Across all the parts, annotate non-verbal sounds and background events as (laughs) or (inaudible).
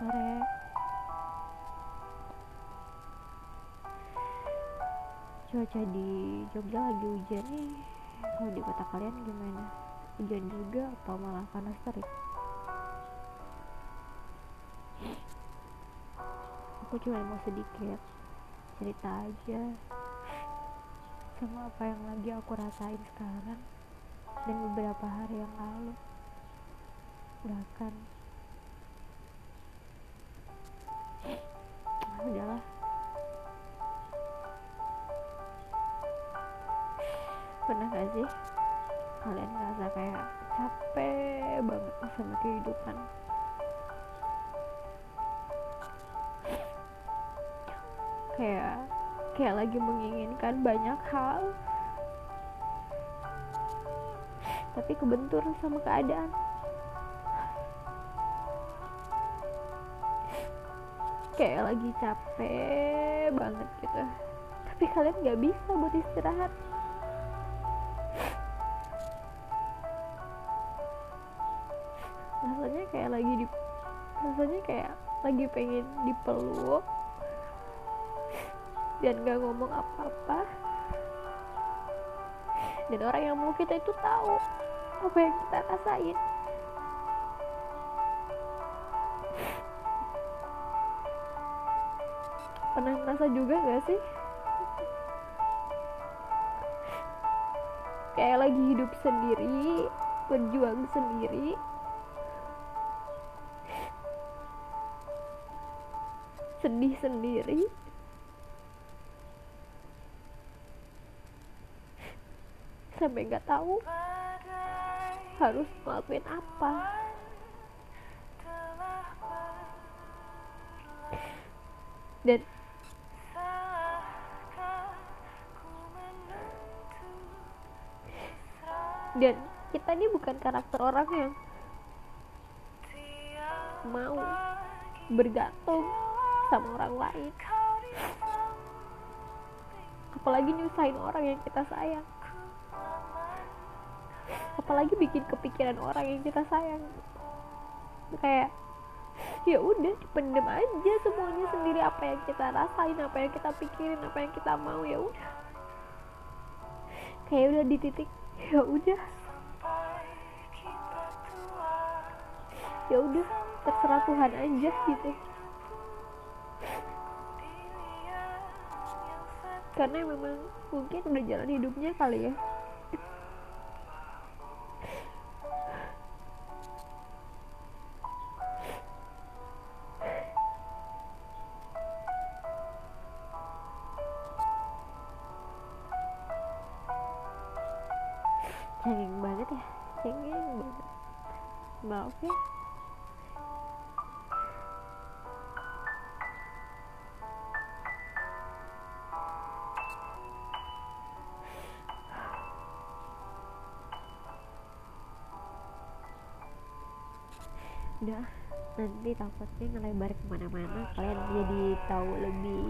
sore. Cuaca di Jogja lagi hujan. Nih kalau di kota kalian gimana? Hujan juga atau malah panas terik? Aku cuma mau sedikit cerita aja sama apa yang lagi aku rasain sekarang dan beberapa hari yang lalu. Bahkan pernah gak sih kalian ngerasa kayak capek banget sama kehidupan? Kayak kayak lagi menginginkan banyak hal. Tapi kebentur sama keadaan. Kayak lagi capek banget gitu. Tapi kalian gak bisa buat istirahat kayak lagi di rasanya kayak lagi pengen dipeluk dan gak ngomong apa-apa. Dan orang yang mau kita itu tahu apa yang kita rasain. Pernah ngerasa juga gak sih? Kayak lagi hidup sendiri berjuang sendiri sedih sendiri. Sampai nggak tahu harus ngelakuin apa. Dan dan kita ini bukan karakter orang yang mau bergantung sama orang lain. Apalagi nyusahin orang yang kita sayang. Apalagi bikin kepikiran orang yang kita sayang. Kayak ya udah dipendem aja semuanya sendiri. Apa yang kita rasain apa yang kita pikirin apa yang kita mau ya udah. Kayak udah di titik ya udah. Ya udah terserah Tuhan aja gitu karena memang mungkin udah jalan hidupnya kali ya. Cengeng banget ya. Cengeng banget. Maaf ya udah. Nanti takutnya ngelebar ke mana-mana. Kalian jadi tahu lebih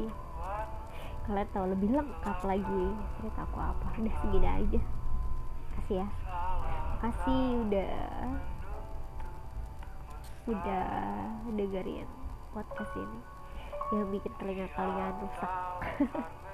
kalian tahu lebih lengkap lagi cerita aku apa. Udah segini aja. Kasih ya. Kasih udah udah dengerin podcast ini. Yang bikin telinga kalian rusak (laughs)